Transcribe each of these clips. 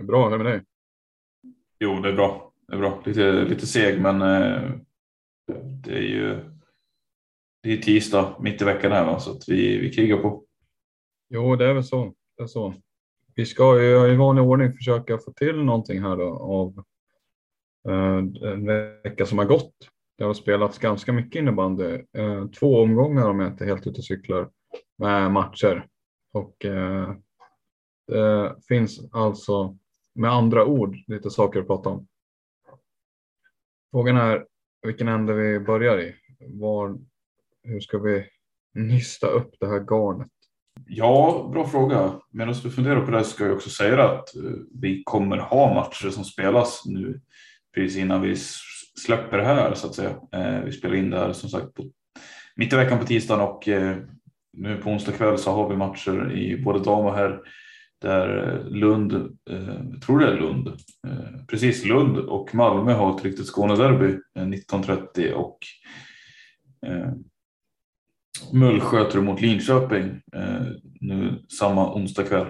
Det är bra, det med dig? Jo, det är bra. Det är bra. Lite, lite seg, men eh, det är ju det är tisdag mitt i veckan här, va? så att vi, vi krigar på. Jo, det är väl så. Det är så. Vi ska ju i vanlig ordning försöka få till någonting här då, av eh, en vecka som har gått. Det har spelats ganska mycket innebandy. Eh, två omgångar om jag inte är helt ute och cyklar med matcher. Och eh, det finns alltså med andra ord lite saker att prata om. Frågan är vilken ände vi börjar i. Var, hur ska vi nysta upp det här garnet? Ja, bra fråga. Medan du funderar på det ska jag också säga att eh, vi kommer ha matcher som spelas nu precis innan vi släpper det här så att säga. Eh, vi spelar in det här som sagt på, mitt i veckan på tisdagen och eh, nu på onsdag kväll så har vi matcher i både dam och herr där eh, Lund, eh, tror det är Lund, eh, precis Lund och Malmö har ett riktigt Skånederby eh, 19.30 och Mullsjö mot Linköping nu samma onsdag kväll.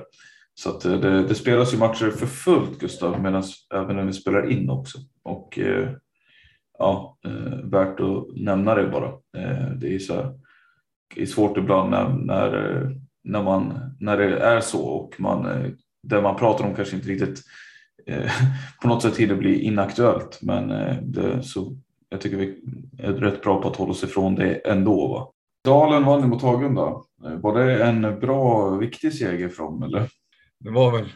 Så att det, det, spelas ju matcher för fullt Gustav, medan även när vi spelar in också. Och ja, värt att nämna det bara. Det är så här, det är svårt ibland när, när, när, man, när det är så och man, eh, det man pratar om kanske inte riktigt eh, på något sätt hinner bli inaktuellt. Men eh, det, så jag tycker vi är rätt bra på att hålla oss ifrån det ändå. Va? Dalen vann mot Hagunda. Var det en bra, viktig seger för dem eller? Det var väl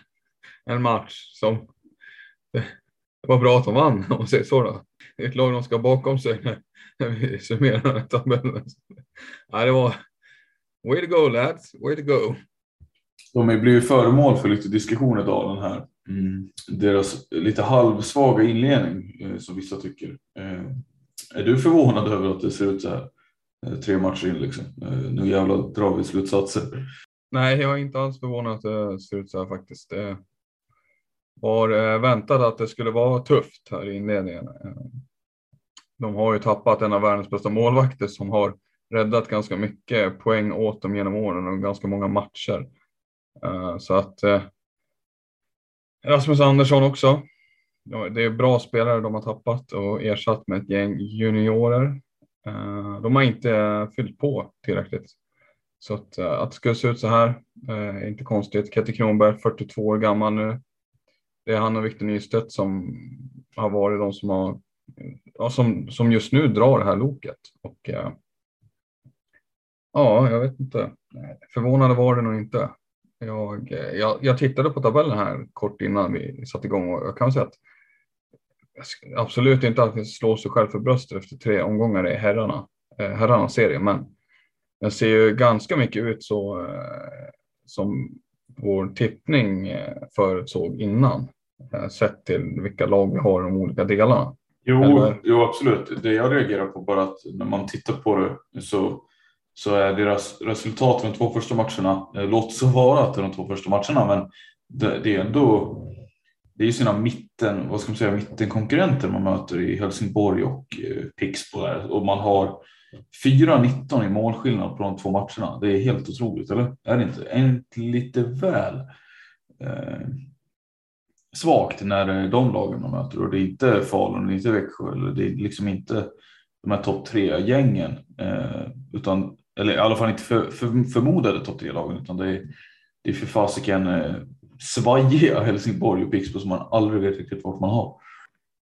en match som det var bra att de vann om man säger så. Då. Det är ett lag de ska bakom sig när vi summerar tabellen. Ja, det var way to go lads, way to go. De blir ju föremål för lite diskussion i Dalen här. Mm. Deras lite halvsvaga inledning som vissa tycker. Är du förvånad över att det ser ut så här? tre matcher in liksom. Nu jävlar drar vi slutsatser. Nej, jag är inte alls förvånad att det ser ut så här faktiskt. Det var väntat att det skulle vara tufft här i inledningen. De har ju tappat en av världens bästa målvakter som har räddat ganska mycket poäng åt dem genom åren och ganska många matcher. Eh, så att eh, Rasmus Andersson också. Det är bra spelare de har tappat och ersatt med ett gäng juniorer eh, de har inte fyllt på tillräckligt. Så att, att det skulle se ut så här är inte konstigt. Ketty Kronberg, 42 år gammal nu. Det är han och Victor Nystedt som har varit de som har som, som just nu drar det här loket. Och, ja, jag vet inte. Förvånade var det nog inte. Jag, jag, jag tittade på tabellen här kort innan vi satte igång och jag kan säga att absolut inte att slå sig själv för bröstet efter tre omgångar i herrarna, eh, herrarnas serie, men den ser ju ganska mycket ut så eh, som vår tippning eh, förutsåg innan, eh, sett till vilka lag vi har i de olika delarna. Jo, jo, absolut. Det jag reagerar på bara att när man tittar på det så, så är deras resultat i de två första matcherna, eh, låt så vara att det är de två första matcherna, men det, det är ändå det är ju sina mitten, vad ska man säga, mittenkonkurrenter man möter i Helsingborg och eh, Pixbo där. och man har 4-19 i målskillnad på de två matcherna. Det är helt otroligt, eller? Är det inte? Är inte lite väl eh, svagt när det är de lagen man möter och det är inte Falun, det är inte Växjö eller det är liksom inte de här topp tre gängen eh, utan eller i alla fall inte för, för, förmodade topp tre lagen utan det är, det är för fasiken eh, svajiga Helsingborg och Pixbo som man aldrig vet riktigt vart man har.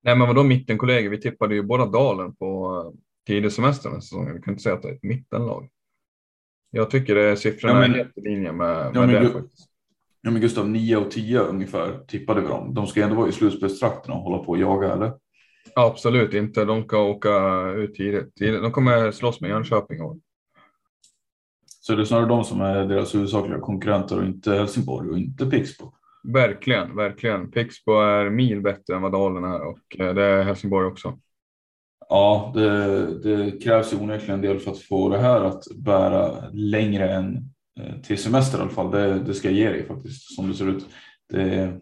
Nej men vadå mittenkollegor? Vi tippade ju båda Dalen på eh, tidig semester den säsongen. Vi kan inte säga att det är ett mittenlag. Jag tycker det siffrorna ja, men, är helt i linje med, ja, med det. Faktiskt. Ja men Gustav, 9 och 10 ungefär tippade vi dem. De ska ändå vara i slutspelstrakten och hålla på och jaga eller? absolut inte. De ska åka ut tidigt. De kommer slåss med Jönköping. Och... Så det är snarare de som är deras huvudsakliga konkurrenter och inte Helsingborg och inte Pixbo? Verkligen, verkligen. Pixbo är mil bättre än vad Dalen är och eh, det är Helsingborg också. Ja, det, det krävs ju onekligen en del för att få det här att bära längre än eh, till semester i alla fall. Det, det ska jag ge dig faktiskt som det ser ut. Det,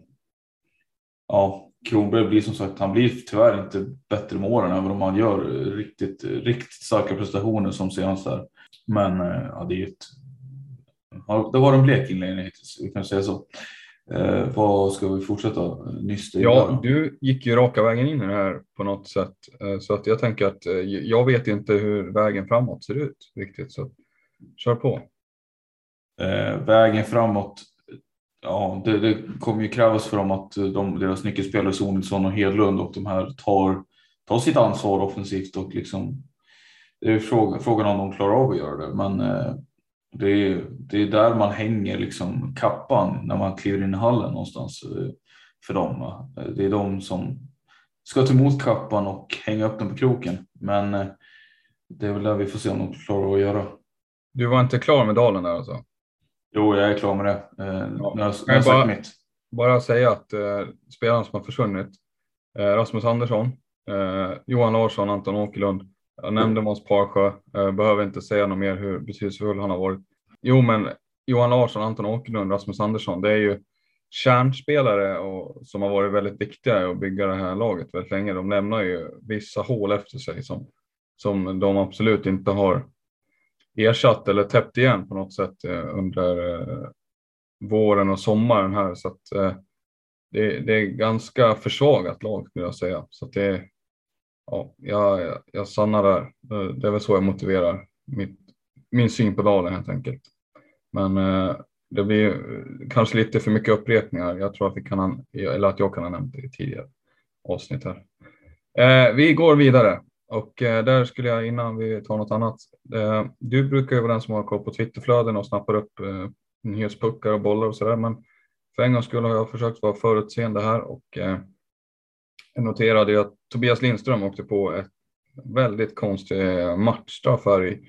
ja, Kronberg blir som sagt, han blir tyvärr inte bättre med åren även om han gör riktigt, riktigt starka prestationer som senast där. Men eh, ja, det är ett, det var en blek inledning hittills, vi kan säga så. Eh, vad ska vi fortsätta nysta? Ja, du gick ju raka vägen in i det här på något sätt. Eh, så att jag tänker att eh, jag vet inte hur vägen framåt ser ut riktigt. Så kör på. Eh, vägen framåt. Ja, det, det, kommer ju krävas för dem att de, deras nyckelspelare Sonilsson och Hedlund och de här tar, tar sitt ansvar offensivt och liksom. Det är frågan, frågan om de klarar av att göra det, men eh, det är, det är där man hänger liksom kappan när man kliver in i hallen någonstans eh, för dem. Det är de som ska ta emot kappan och hänga upp den på kroken. Men eh, det är väl där vi får se om de klarar att göra. Du var inte klar med Dalen där alltså? Jo, jag är klar med det. Ja. jag, jag, jag bara, mitt. bara säga att eh, spelarna som har försvunnit, eh, Rasmus Andersson, eh, Johan Larsson, Anton Åkerlund, jag nämnde Måns Parsjö, eh, behöver inte säga något mer hur betydelsefull han har varit. Jo, men Johan Larsson, Anton Åkerlund, Rasmus Andersson, det är ju kärnspelare och, som har varit väldigt viktiga i att bygga det här laget väldigt länge. De lämnar ju vissa hål efter sig som, som de absolut inte har ersatt eller täppt igen på något sätt eh, under eh, våren och sommaren här. Så att, eh, det, det, är ganska försvagat lag skulle jag säga. Så att det, ja, jag, jag stannar där. Det är väl så jag motiverar mitt, min syn på Dalen helt enkelt. Men eh, det blir kanske lite för mycket upprepningar. Jag tror att, vi kan, eller att jag kan ha nämnt det i tidigare avsnitt här. Eh, vi går vidare och eh, där skulle jag innan vi tar något annat. Eh, du brukar ju vara den som har koll på Twitterflöden och snappar upp eh, nyhetspuckar och bollar och sådär. Men för en gångs skull har jag försökt vara förutseende här och jag noterade ju att Tobias Lindström åkte på ett väldigt konstigt eh, matchstraff här i,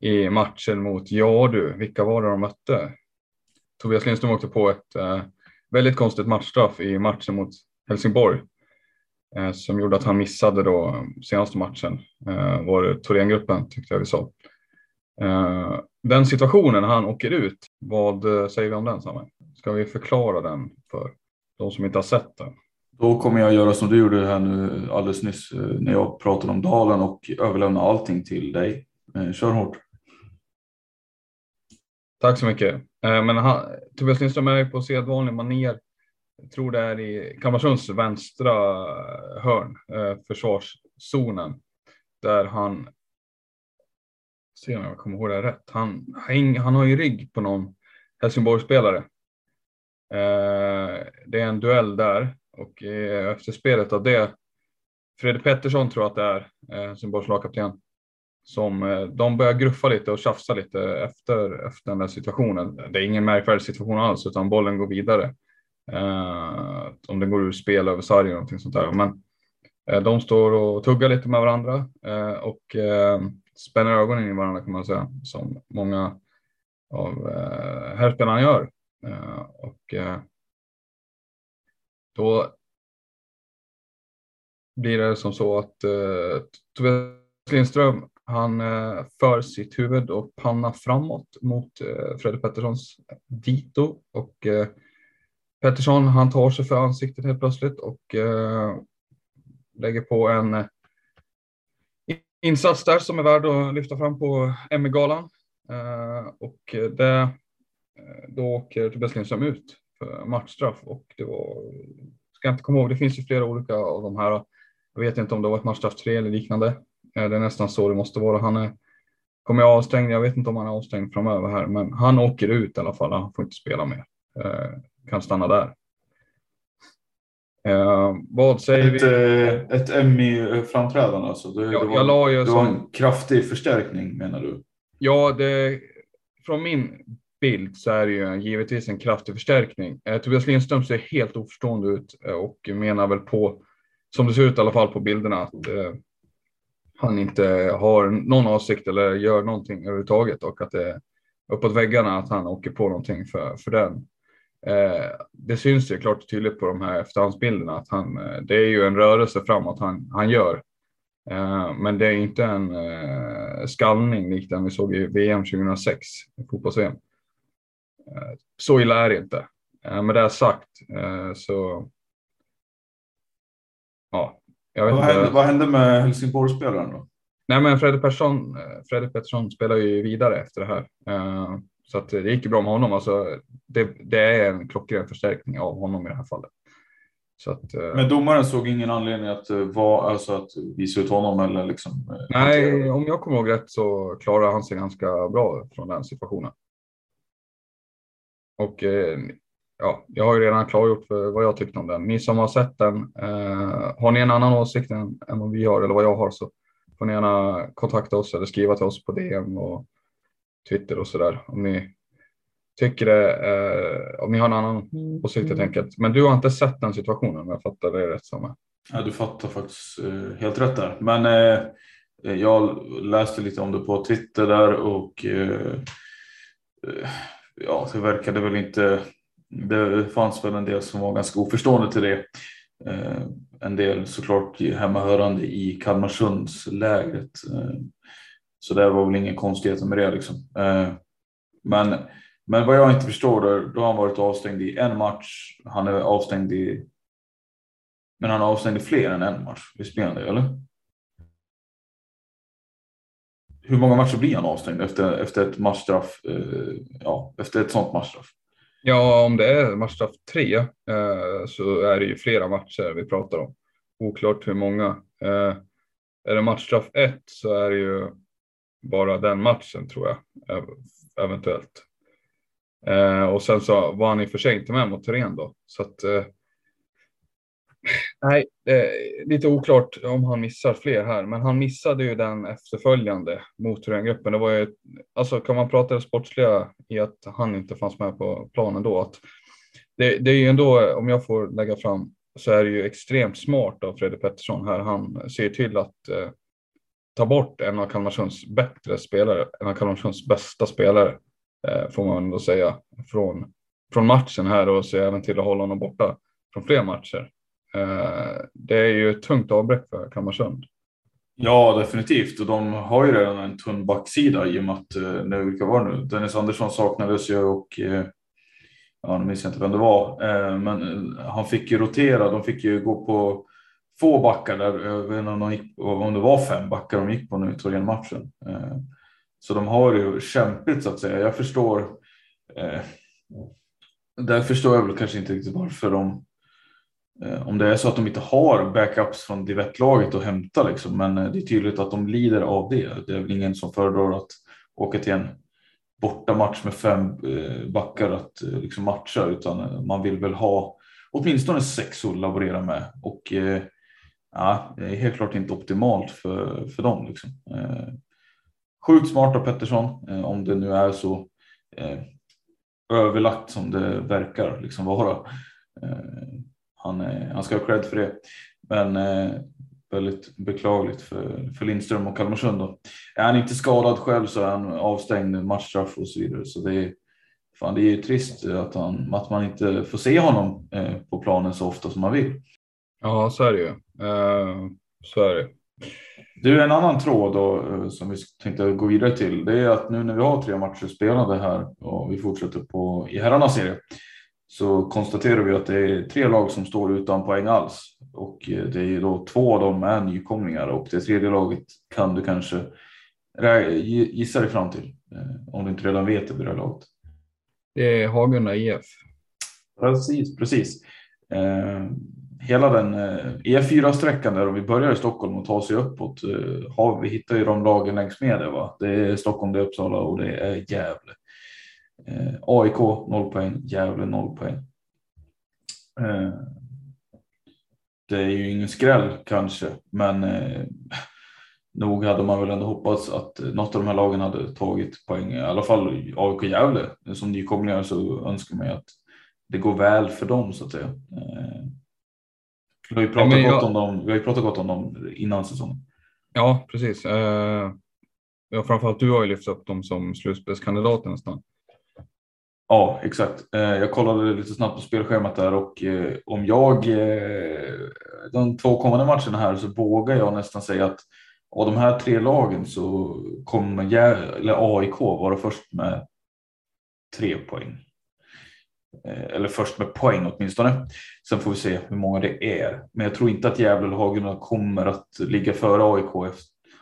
i matchen mot, ja du, vilka var det de mötte? Tobias Lindström åkte på ett eh, väldigt konstigt matchstraff i matchen mot Helsingborg Eh, som gjorde att han missade då senaste matchen. Eh, var det Thorengruppen tyckte jag vi sa. Eh, den situationen när han åker ut, vad eh, säger vi om den Samuel? Ska vi förklara den för de som inte har sett den? Då kommer jag göra som du gjorde här nu alldeles nyss eh, när jag pratade om Dalen och överlämna allting till dig. Eh, kör hårt. Tack så mycket. Eh, men han, Tobias Lindström är på sedvanlig manér jag tror det är i Kalmarsunds vänstra hörn, försvarszonen, där han, se om jag kommer ihåg det rätt, han, han, han har ju rygg på någon Helsingborgsspelare. Det är en duell där och eh, efter spelet av det, Fredrik Pettersson tror jag att det är, eh, Helsingborgs lagkapten, som eh, de börjar gruffa lite och tjafsa lite efter, efter den där situationen. Det är ingen märkvärdig situation alls, utan bollen går vidare. Eh, om den går ur spel över sargen och någonting sånt där. Men De står och tuggar lite med varandra och spänner ögonen i varandra kan man säga, som många av herrspelarna gör. Och då blir det som så att eh, Tobias Lindström han eh, för sitt huvud och panna framåt mot eh, Fredrik Petterssons dito och eh, Pettersson han tar sig för ansiktet helt plötsligt och eh, lägger på en eh, insats där som är värd att lyfta fram på ME-galan. Och det, då åker Tobias Lindström ut matchstraff och det var, ska jag inte komma ihåg, det finns ju flera olika av de här. Jag vet inte om det var ett matchstraff 3 eller liknande. Det är nästan så det måste vara. Han är, kommer jag avstängd, jag vet inte om han är avstängd framöver här, men han åker ut i alla fall. Han får inte spela mer. Eh, kan stanna där. Eh, vad säger ett, vi? Eh, ett Emmy-framträdande alltså? Det, ja, det, var, det var en kraftig förstärkning menar du? Ja, det, från min bild så är det ju givetvis en kraftig förstärkning. Eh, Tobias Lindström ser helt oförstående ut eh, och menar väl på, som det ser ut i alla fall på bilderna, att eh, han inte har någon avsikt eller gör någonting överhuvudtaget och att det är uppåt väggarna att han åker på någonting för, för den. Eh, det syns ju klart och tydligt på de här efterhandsbilderna att han, eh, det är ju en rörelse framåt han, han gör. Eh, men det är inte en eh, skallning likt den vi såg i VM 2006, fotbolls-VM. Eh, så illa är det inte. Eh, med det sagt eh, så ja, vad, hände, vad hände med Helsingborgsspelaren då? Nej, men Fredrik Persson, Fredrik Pettersson spelar ju vidare efter det här. Så att det gick ju bra med honom. Alltså, det, det är en klockren förstärkning av honom i det här fallet. Att, men domaren såg ingen anledning att, var, alltså att visa ut honom eller liksom? Nej, om jag kommer ihåg rätt så klarar han sig ganska bra från den situationen. Och ja, jag har ju redan klargjort för vad jag tyckte om den. Ni som har sett den, eh, har ni en annan åsikt än, än vad vi har eller vad jag har så får ni gärna kontakta oss eller skriva till oss på DM och Twitter och så där om ni tycker det, eh, om ni har en annan åsikt helt enkelt. Men du har inte sett den situationen om jag fattar det rätt som Ja, du fattar faktiskt eh, helt rätt där. Men eh, jag läste lite om det på Twitter där och eh, eh, ja, det verkade väl inte det fanns väl en del som var ganska oförstående till det. Eh, en del såklart hemmahörande i Kalmarsundslägret. Eh, så det var väl ingen konstighet med det liksom. Eh, men, men vad jag inte förstår, då, då har han varit avstängd i en match. Han är avstängd i. Men han är avstängd i fler än en match. Visst blir han det, eller? Hur många matcher blir han avstängd efter, efter ett matchstraff? Eh, ja, efter ett sånt matchstraff? Ja, om det är matchstraff tre eh, så är det ju flera matcher vi pratar om. Oklart hur många. Eh, är det matchstraff ett så är det ju bara den matchen tror jag, eventuellt. Eh, och sen så var han i och för sig inte med mot Turen då. Så att, eh, Nej, lite oklart om han missar fler här, men han missade ju den efterföljande mot Thorengruppen. Det var ju, alltså kan man prata det sportsliga i att han inte fanns med på planen då? Att det, det är ju ändå, om jag får lägga fram, så är det ju extremt smart av Fredrik Pettersson här. Han ser till att eh, ta bort en av Kalmarsunds bättre spelare, en av Kalmarsunds bästa spelare, eh, får man ändå säga, från, från matchen här och ser även till att hålla honom borta från fler matcher. Eh, det är ju ett tungt avbräck för Kalmarsund. Ja, definitivt. Och de har ju redan en tunn backsida i och med att, eh, nu, vilka var det nu? Dennis Andersson saknades ju och eh, ja, nu minns jag inte vem det var, men han fick ju rotera. De fick ju gå på få backar där, jag vet inte om, de gick, om det var fem backar de gick på nu i matchen. Så de har ju kämpigt så att säga. Jag förstår. Där förstår jag väl kanske inte riktigt varför de Eh, om det är så att de inte har backups från divettlaget att hämta liksom, men eh, det är tydligt att de lider av det. Det är väl ingen som föredrar att åka till en bortamatch med fem eh, backar att liksom matcha utan man vill väl ha åtminstone sex att laborera med och ja, det är helt klart inte optimalt för, för dem. Liksom. Sjukt smart av Pettersson om det nu är så överlagt som det verkar liksom vara. Han, han ska ha cred för det. Men eh, väldigt beklagligt för, för Lindström och Kalmarsund. Då. Är han inte skadad själv så är han avstängd matchstraff och så vidare. Så det är, fan, det är trist att, han, att man inte får se honom eh, på planen så ofta som man vill. Ja, så är det ju. Uh, så är det. Du, en annan tråd då, eh, som vi tänkte gå vidare till, det är att nu när vi har tre matcher spelade här och vi fortsätter på i herrarnas serie så konstaterar vi att det är tre lag som står utan poäng alls och eh, det är då två av dem är nykomlingar och det tredje laget kan du kanske gissa dig fram till eh, om du inte redan vet det vid det här laget. Det är Hagunda IF. Precis, precis. Eh, hela den E4-sträckan där om vi börjar i Stockholm och tar sig uppåt har vi hittar ju de lagen längs med det. Va? Det är Stockholm, det är Uppsala och det är Gävle. Eh, AIK 0 poäng, Gävle 0 poäng. Eh, det är ju ingen skräll kanske, men eh, nog hade man väl ändå hoppats att något av de här lagen hade tagit poäng. I alla fall AIK Gävle som nykomlingar så önskar man ju att det går väl för dem så att säga. Vi har ju pratat, jag... gott, om dem, vi har ju pratat gott om dem innan säsongen. Ja, precis. Ja, framförallt du har ju lyft upp dem som slutspelskandidater nästan. Ja, exakt. Eh, jag kollade lite snabbt på spelschemat där och eh, om jag eh, de två kommande matcherna här så vågar jag nästan säga att av de här tre lagen så kommer eller AIK vara först med tre poäng. Eller först med poäng åtminstone. Sen får vi se hur många det är. Men jag tror inte att Gävle eller Hagunda kommer att ligga före AIK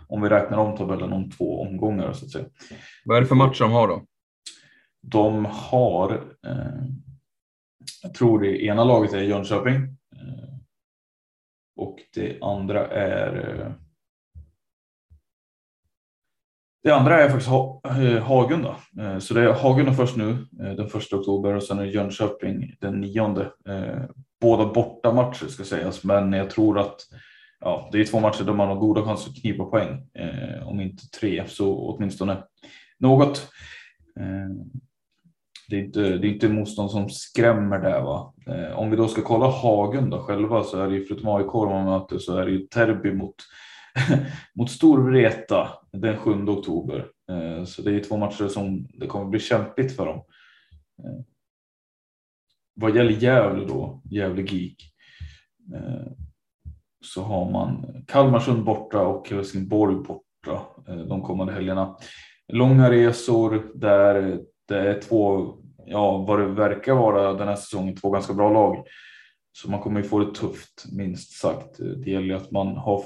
om vi räknar om tabellen om två omgångar så att säga. Vad är det för matcher de har då? De har, eh, jag tror det ena laget är Jönköping eh, och det andra är eh, det andra är faktiskt ha, eh, Hagunda. Eh, så det är Hagunda först nu eh, den första oktober och sen är Jönköping den nionde. Eh, båda bortamatcher ska sägas, men jag tror att ja, det är två matcher där man har goda chanser att knipa poäng. Eh, om inte tre så åtminstone något eh, det är inte, det är inte motstånd som skrämmer där. Va? Eh, om vi då ska kolla Hagen då själva så är det ju förutom AIK man möter så är det ju Terby mot, mot Storvreta den 7 oktober. Eh, så det är ju två matcher som det kommer bli kämpigt för dem. Eh, vad gäller Gävle då, Gävle Geek, eh, så har man Kalmarsund borta och Helsingborg borta eh, de kommande helgerna. Långa resor där eh, Eh, två, ja vad det verkar vara den här säsongen, två ganska bra lag. Så man kommer ju få det tufft minst sagt. Det gäller ju att man har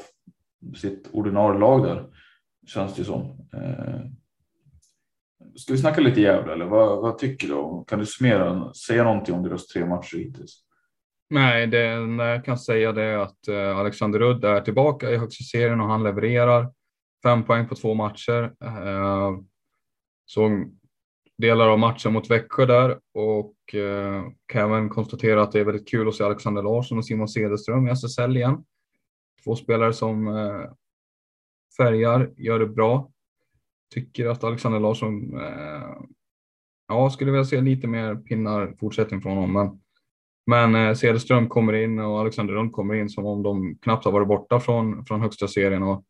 sitt ordinarie lag där känns det som. Eh, ska vi snacka lite Gävle eller vad, vad tycker du? Kan du summera, säga någonting om deras tre matcher hittills? Nej, det jag kan säga det är att eh, Alexander Rudd är tillbaka i högsta serien och han levererar fem poäng på två matcher. Eh, såg delar av matchen mot Växjö där och eh, kan även konstatera att det är väldigt kul att se Alexander Larsson och Simon Cederström i SSL igen. Två spelare som eh, färgar, gör det bra. Tycker att Alexander Larsson, eh, ja, skulle vilja se lite mer pinnar fortsättning från honom. Men, men eh, Cederström kommer in och Alexander Lund kommer in som om de knappt har varit borta från, från högsta serien. Och,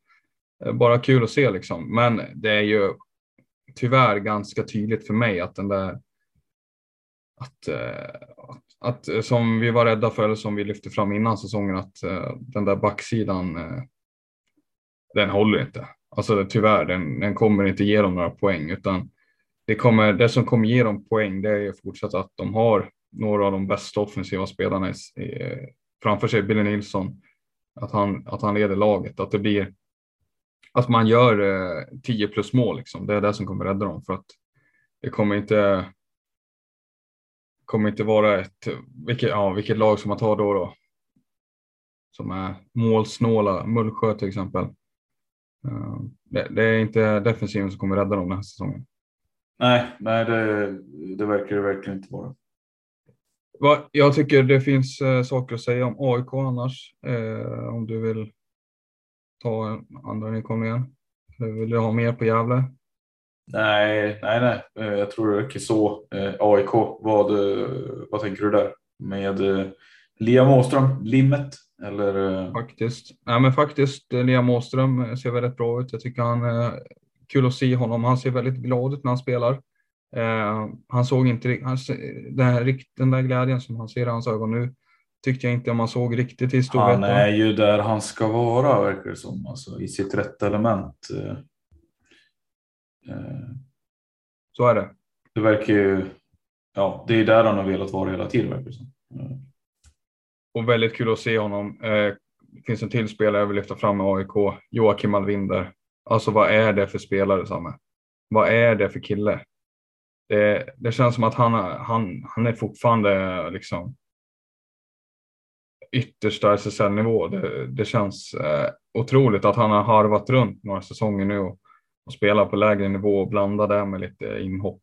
eh, bara kul att se liksom. Men det är ju tyvärr ganska tydligt för mig att den där att, eh, att, att eh, som vi var rädda för eller som vi lyfte fram innan säsongen att eh, den där backsidan eh, den håller inte. Alltså tyvärr, den, den kommer inte ge dem några poäng utan det, kommer, det som kommer ge dem poäng det är fortsatt att de har några av de bästa offensiva spelarna i, i, framför sig, Billy Nilsson, att han, att han leder laget, att det blir att man gör eh, 10 plus mål. Liksom. Det är det som kommer rädda dem för att det kommer inte. Kommer inte vara ett vilket, ja, vilket lag som man tar då, då. Som är målsnåla, Mullsjö till exempel. Uh, det, det, är inte defensiven som kommer rädda dem den här säsongen. Nej, nej det, det verkar det verkligen inte vara. Jag tycker det finns äh, saker att säga om AIK annars. Äh, om du vill ta andra nykomlingen? Eller vill du ha mer på Gävle? Nej, nej, nej. Eh, jag tror det räcker så. Eh, AIK, vad, eh, vad tänker du där med Liam Åström, Limmet Eller? eh, Faktiskt. Nej, men faktiskt, eh, Liam Åström ser väldigt bra ut. Jag tycker han är kul att se honom. Han ser väldigt glad ut när han spelar. Eh, han såg inte han, den, här, den där glädjen som han ser i hans ögon nu tyckte jag inte man såg riktigt i Han Storvreta. är ju där han ska vara verkar det som. Alltså, I sitt rätta element. Eh, eh, Så är det. Det verkar ju. Ja, det är där han har velat vara hela tiden verkar det som. Och väldigt kul att se honom. Eh, det finns en till spelare jag vill lyfta fram med AIK, Joakim Alvinder. Alltså vad är det för spelare, Samme? Vad är det för kille? Det, det känns som att han, han, han är fortfarande liksom yttersta SSL-nivå. Det, det känns eh, otroligt att han har harvat runt några säsonger nu och, och spelar på lägre nivå och blandar det med lite inhopp.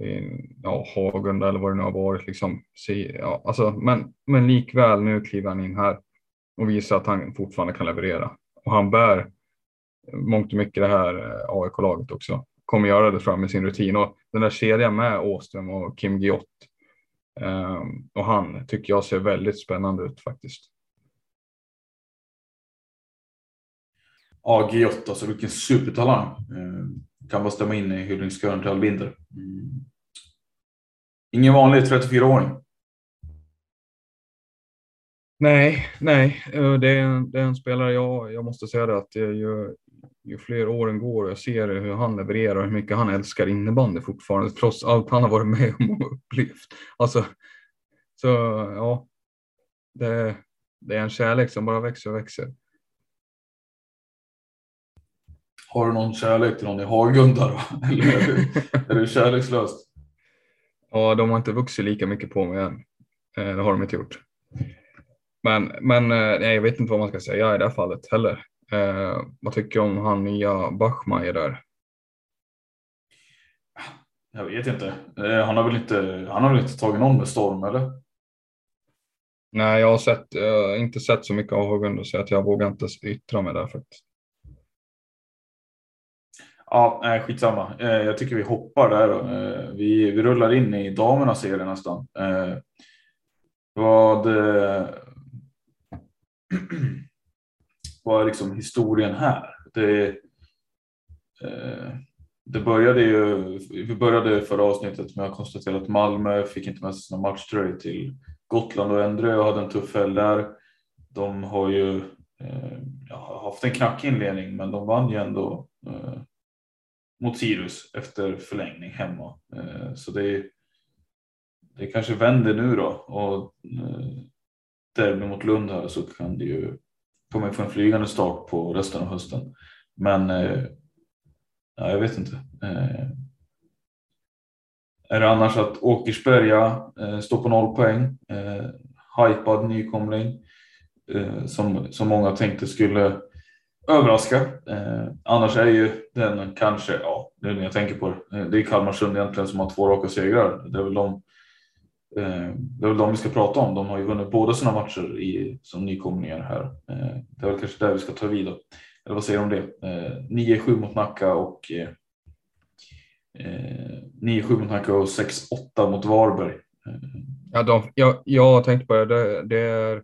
I, ja, Hagunda eller vad det nu har varit. Liksom. Se, ja, alltså, men, men likväl nu kliver han in här och visar att han fortfarande kan leverera. Och han bär mångt och mycket det här eh, AIK-laget också. Kommer göra det fram med sin rutin. Och den där kedjan med Åström och Kim Giott och han tycker jag ser väldigt spännande ut faktiskt. Ja, G8, alltså vilken supertalang. Eh, kan bara stämma in i hyllningskören till Albinder. Mm. Ingen vanlig 34-åring. Nej, nej, eh, det är en, det är en spelare jag, jag måste säga det att det är ju, fler åren går och jag ser hur han levererar och hur mycket han älskar innebandy fortfarande trots allt han har varit med om och upplevt. Alltså, så ja, det, det är en kärlek som bara växer och växer. Har du någon kärlek till någon i Hagunda då? Eller är du, är du kärlekslöst? Ja, de har inte vuxit lika mycket på mig än. Eh, Det har de inte gjort. Men, men eh, nej, jag vet inte vad man ska säga i det här fallet heller. Eh, vad tycker du om han nya Bachmeier där? Jag vet inte. Eh, Han har väl inte, han har väl inte tagit någon med storm eller? Nej, jag har sett, eh, inte sett så mycket av Hagunda så att jag vågar inte yttra mig där faktiskt. Ja, nej, skitsamma. Eh, Jag tycker vi hoppar där. Eh, Vi, vi rullar in i damernas serie nästan. Eh, Vad, eh, vad är liksom historien här? Det, eh, det började ju, vi började förra avsnittet med att konstatera att Malmö fick inte med sig sina matchtröjor till Gotland och Endre och hade en tuff helg där. De har ju eh, ja, haft en knackig inledning men de vann ju ändå eh, mot Sirius efter förlängning hemma. Eh, så det, det kanske vänder nu då och eh, derby mot Lund här så kan det ju kommer få en flygande start på resten av hösten. Men eh, ja, jag vet inte. Eh, är det annars att Åkersberga eh, står på noll poäng, eh, hypad nykomling eh, som, som många tänkte skulle överraska. Eh, annars är ju den kanske, ja, nu när jag tänker på det, eh, det är Kalmarsund egentligen som har två raka segrar. Det är väl de, Eh, det är väl de vi ska prata om. De har ju vunnit båda sina matcher i, som nykomlingar här. Eh, det är väl kanske där vi ska ta vid då. Eller vad säger du om det? Eh, 9-7 mot Nacka och eh, eh 9-7 mot Nacka och 6-8 mot Varberg. Eh, Ja, de, jag, jag tänkte på det, det, det är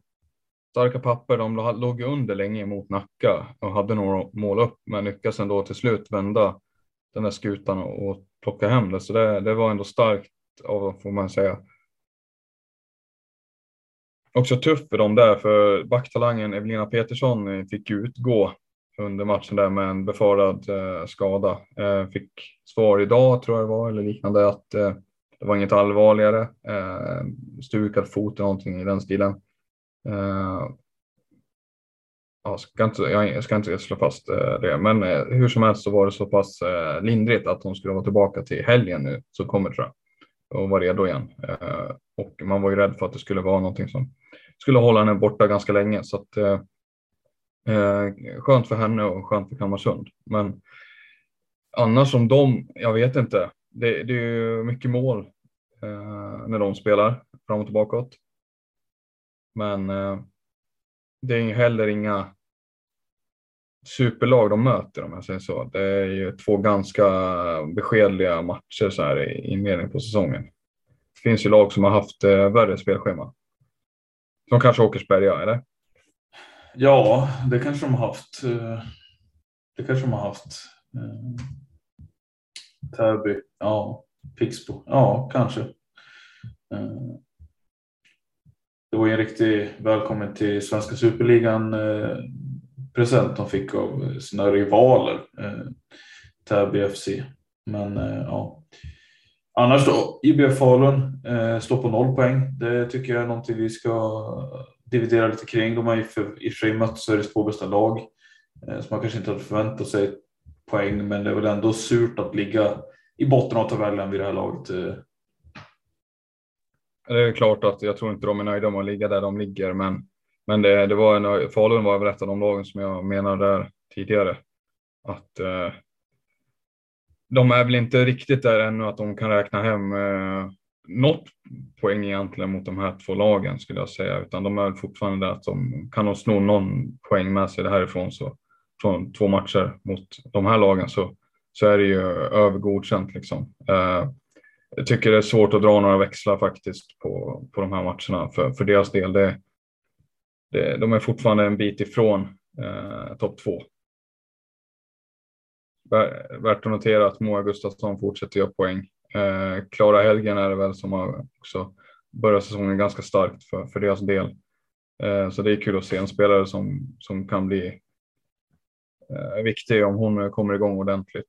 starka papper. De låg under länge mot Nacka och hade några mål upp, men lyckades ändå till slut vända den där skutan och, och plocka hem det. Så det, det var ändå starkt av får man säga. Också tufft för dem där, för backtalangen Evelina Petersson eh, fick utgå under matchen där med en befarad eh, skada. Eh, fick svar idag tror jag det var, eller liknande, att eh, det var inget allvarligare. Eh, stukad fot eller någonting i den stilen. Eh, ja, ska inte, jag ska inte slå fast eh, det, men eh, hur som helst så var det så pass eh, lindrigt att hon skulle vara tillbaka till helgen nu som kommer tror jag och vara redo igen. Eh, och man var ju rädd för att det skulle vara någonting som skulle hålla henne borta ganska länge. Så att, eh, eh, skönt för henne och skönt för Kalmarsund. Men annars som de, jag vet inte. Det, det är ju mycket mål eh, när de spelar fram och tillbaka. Men eh, det är heller inga superlag de möter om jag säger så. Det är ju två ganska beskedliga matcher så här i inledningen på säsongen. Det finns ju lag som har haft eh, värre spelschema. Som kanske Åkersberga, eller? Ja, det kanske de har haft. Eh, det kanske de har haft. Eh, Täby, ja. Pixbo, ja kanske. Eh, det var ju en riktig välkommen till svenska superligan present de fick av sina rivaler Täby FC. Men ja. Annars då, IBF Falun eh, står på noll poäng. Det tycker jag är någonting vi ska eh, dividera lite kring. De har i och för sig mött Sveriges två bästa lag. Eh, så man kanske inte hade förväntat sig poäng, men det är väl ändå surt att ligga i botten av tabellen vid det här laget. Eh. Det är klart att jag tror inte de är nöjda med att ligga där de ligger, men, men det, det var en, Falun var väl ett av de lagen som jag menade där tidigare. Att eh, de är väl inte riktigt där ännu att de kan räkna hem eh, något poäng egentligen mot de här två lagen skulle jag säga, utan de är fortfarande där att de kan nog sno någon poäng med sig härifrån. Så från två matcher mot de här lagen så, så är det ju övergodkänt liksom. Eh, jag tycker det är svårt att dra några växlar faktiskt på, på de här matcherna för, för deras del. Det, det, de är fortfarande en bit ifrån eh, topp två. Värt att notera att Moa Gustafsson fortsätter göra poäng. Eh, Klara Helgen är det väl som har också börjat säsongen ganska starkt för, för deras del. Eh, så det är kul att se en spelare som, som kan bli eh, viktig om hon kommer igång ordentligt.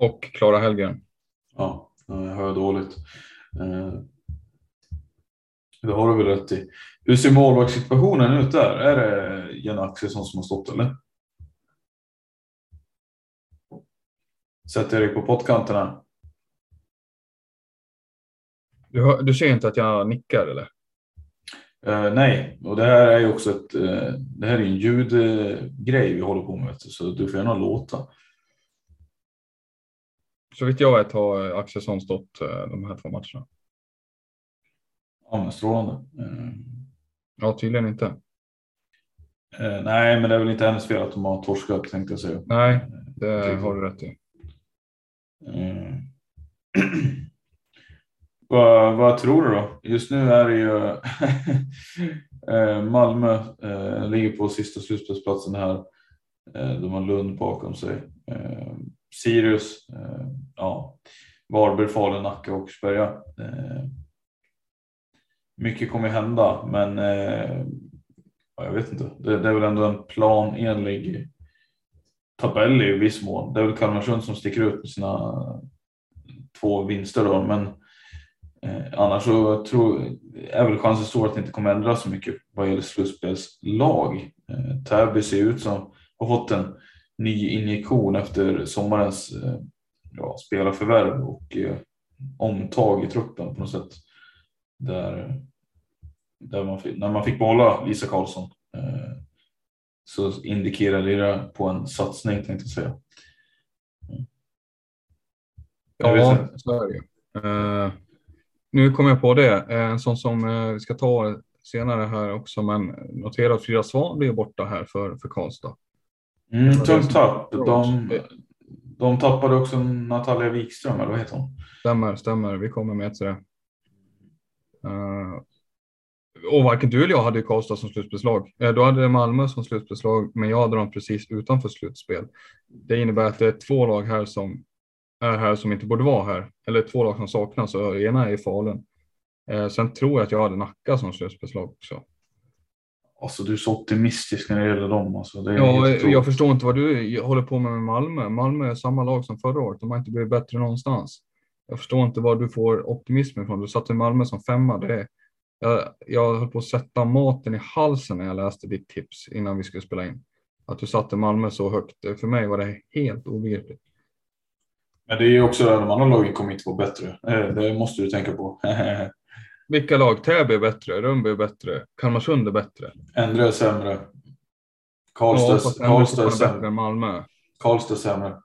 Och Klara Hellgren. Ja, jag hör dåligt. Eh, det har du väl rätt i. Hur ser målvaktssituationen ut där? Är det Jenny Axelsson som har stått eller? Sätter dig på pottkanterna. Du, du ser inte att jag nickar eller? Uh, nej, och det här är ju också ett, uh, det här är en ljudgrej vi håller på med, så du får gärna låta. Så vitt jag vet har Axelsson stått eh, de här två matcherna. Ja, men strålande. Eh, ja, tydligen inte. Eh, nej, men det är väl inte hennes fel att de har torskat tänkte jag säga. Nej, det har du rätt i. vad, vad, tror du då? Just nu är det ju Malmö eh, ligger på sista slutspelsplatsen här. de har Lund bakom sig. Sirius, eh, ja, Varberg, Falun, Nacka och Åkersberga. Eh, mycket kommer hända, men eh, jag vet inte. Det, det, är väl ändå en planenlig tabell i viss mån. Det är väl Kalmarsund som sticker ut med sina två vinster då, men eh, annars så tror, är väl chansen stor att det inte kommer ändras så mycket vad gäller slutspelslag. Eh, Täby ser ut som har fått en ny injektion efter sommarens eh, ja, spelarförvärv och eh, omtag i truppen på något sätt. Där, där man, när man fick behålla Lisa Karlsson eh, så indikerade det på en satsning tänkte jag säga. Ja, så är det. Uh, nu kom jag på det, en sån som uh, vi ska ta senare här också, men notera att Frida Svan blir borta här för, för Karlstad. Mm, tungt tapp. De, de tappade också Natalia Wikström, eller vad heter hon? Stämmer, stämmer. Vi kommer med till det. Uh, och varken du eller jag hade Karlstad som slutspelslag. Uh, du hade Malmö som slutspelslag, men jag hade dem precis utanför slutspel. Det innebär att det är två lag här som är här som inte borde vara här. Eller två lag som saknas och ena är i Falun. Uh, sen tror jag att jag hade Nacka som slutspelslag också. Alltså du är så optimistisk när det gäller dem. Alltså, det är Ja, jag förstår inte vad du håller på med med Malmö. Malmö är samma lag som förra året. De har inte blivit bättre någonstans. Jag förstår inte var du får optimism ifrån. Du satte Malmö som femma. Det är, jag, jag höll på att sätta maten i halsen när jag läste ditt tips innan vi skulle spela in. Att du satte Malmö så högt. För mig var det helt obegripligt. Men det är ju också att de andra lagen kommer inte vara bättre. Eh, Det måste du tänka på. Vilka lag? Täby är bättre, Rönnby är bättre, Kalmarsund är bättre. Ändre är sämre. Ja, Karlstad, ändå Karlstad, är sämre. än Malmö. Karlstad är sämre.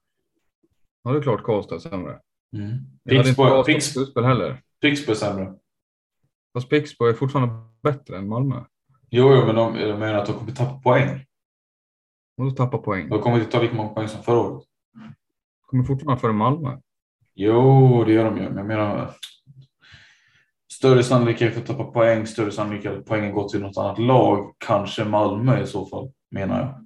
Ja, det är klart Karlstad är sämre. Mm. Pixbo, heller. Är sämre. Fast Pixbo är fortfarande bättre än Malmö. Jo, jo men de, jag menar att de kommer tappa poäng. Och då tappar poäng. De kommer inte ta lika många poäng som förra året. Kommer fortfarande före Malmö. Jo, det gör de ju. Men jag menar större sannolikhet för att tappa poäng, större sannolikhet att poängen går till något annat lag. Kanske Malmö i så fall, menar jag.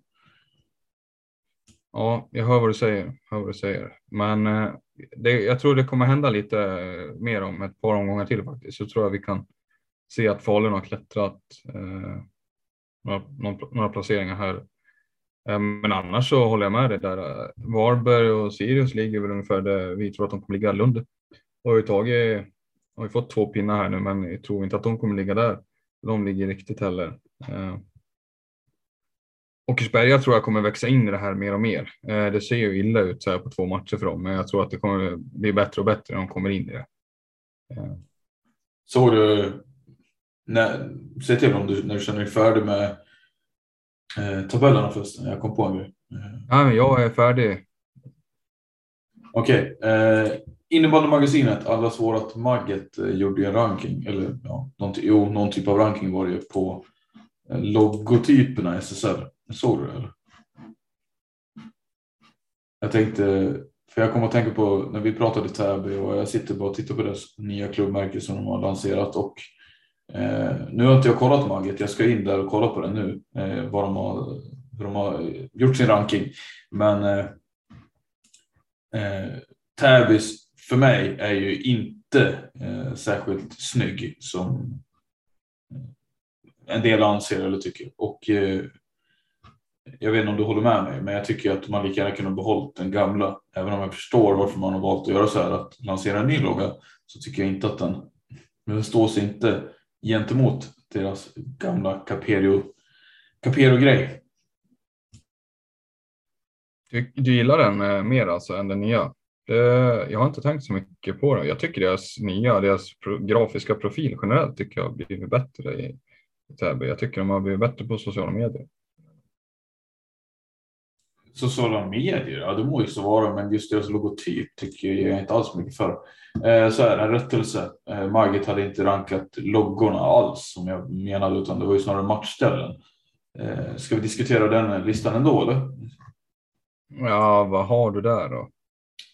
Ja, jag hör vad du säger. Hör vad du säger. Men eh, det, jag tror det kommer hända lite eh, mer om ett par omgångar till faktiskt. Så tror jag vi kan se att Falun har klättrat eh, några, några, några placeringar här. Eh, men annars så håller jag med dig där. Varberg och Sirius ligger väl ungefär där vi tror att de kommer ligga. Lund har ju tagit, har ju fått två pinnar här nu, men jag tror inte att de kommer ligga där. De ligger riktigt heller. Eh, Åkersberga tror jag kommer växa in i det här mer och mer. Eh, Det ser ju illa ut så här på två matcher för dem, men jag tror att det kommer bli bättre och bättre när de kommer in i det. Eh, Såg du, när, säg till om du, när du känner dig färdig med eh, tabellerna förresten. Jag kom på en grej. Eh, Ja, men jag är färdig. Okej, eh, innebandymagasinet, allas vårat Magget, eh, gjorde ju en ranking, eller ja, någon, jo, någon typ av ranking var det ju på eh, logotyperna i SSL. Såg du det eller? Jag tänkte, för jag kom att tänka på när vi pratade Täby och jag sitter bara och tittar på deras nya klubbmärke som de har lanserat och eh, nu har inte jag kollat Magget, jag ska in där och kolla på det nu, eh, vad de har, hur de har eh, gjort sin ranking. Men eh, Eh, Täbys för mig är ju inte eh, särskilt snygg som eh, en del anser eller tycker. Och eh, jag vet inte om du håller med mig, men jag tycker att man lika gärna kunde behållit den gamla. Även om jag förstår varför man har valt att göra så här, att lansera en ny logga, så tycker jag inte att den, men den står sig inte gentemot deras gamla caperio Capero-grej. Du, du gillar den eh, mer alltså än den nya? Det, jag har inte tänkt så mycket på den. Jag tycker deras nya, deras grafiska profil generellt tycker jag har blivit bättre i, i Täby. Jag tycker de har blivit bättre på sociala medier. Sociala medier, ja det må ju så vara, men just deras logotyp tycker jag inte alls mycket för. Eh, så här, en rättelse. Eh, Margit hade inte rankat loggorna alls som jag menade, utan det var ju snarare matchställen. Eh, ska vi diskutera den listan ändå eller? Ja, vad har du där då?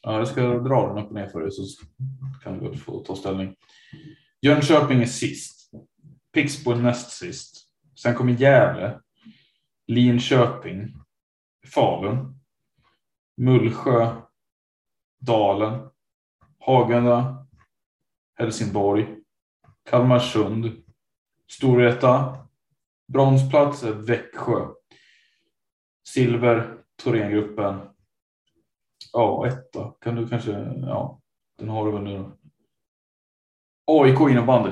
Ja, jag ska dra den upp och ner för dig så kan du få ta ställning. Jönköping är sist. Pixbo är näst sist. Sen kommer Gävle. Linköping. Falun. Mullsjö. Dalen. Hagunda. Helsingborg. Kalmarsund. Storvreta. Bronsplats är Växjö. Silver. Thorengruppen. Ja, etta. Kan du kanske, ja, den har du väl nu då. AIK innebandy.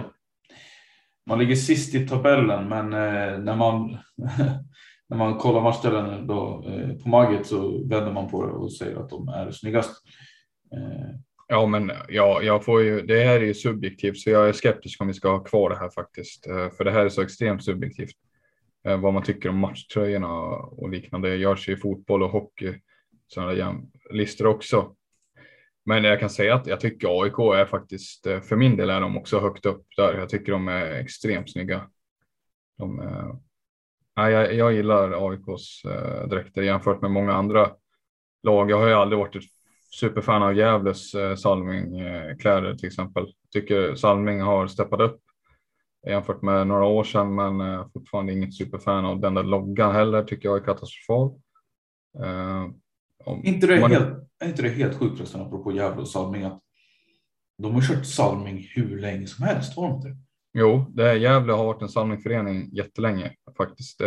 Man ligger sist i tabellen, men eh, när man när man kollar matchställen då, eh, på Magget så vänder man på det och säger att de är snyggast. Eh, Ja, men ja, jag får ju, det här är ju subjektivt, så jag är skeptisk om vi ska ha kvar det här faktiskt. Eh, För det här är så extremt subjektivt. Eh, Vad man tycker om matchtröjorna och liknande. Det görs ju i fotboll och hockey, sådana där listor också. Men jag kan säga att jag tycker AIK är faktiskt, eh, för min del är de också högt upp där. Jag tycker de är extremt snygga. De, eh, nej, jag, jag gillar AIKs eh, dräkter jämfört med många andra lag. Jag har ju aldrig varit ett superfan av Gävles Salming-kläder till exempel. Tycker Salming har steppat upp jämfört med några år sedan, men fortfarande inget superfan av den där loggan heller. Tycker jag är katastrofal. Eh, om, inte, det man- helt, är inte det helt sjukt förresten, apropå Gävle och Salming, att de har kört Salming hur länge som helst, har de inte? Jo, det är Gävle har varit en samlingsförening jättelänge faktiskt.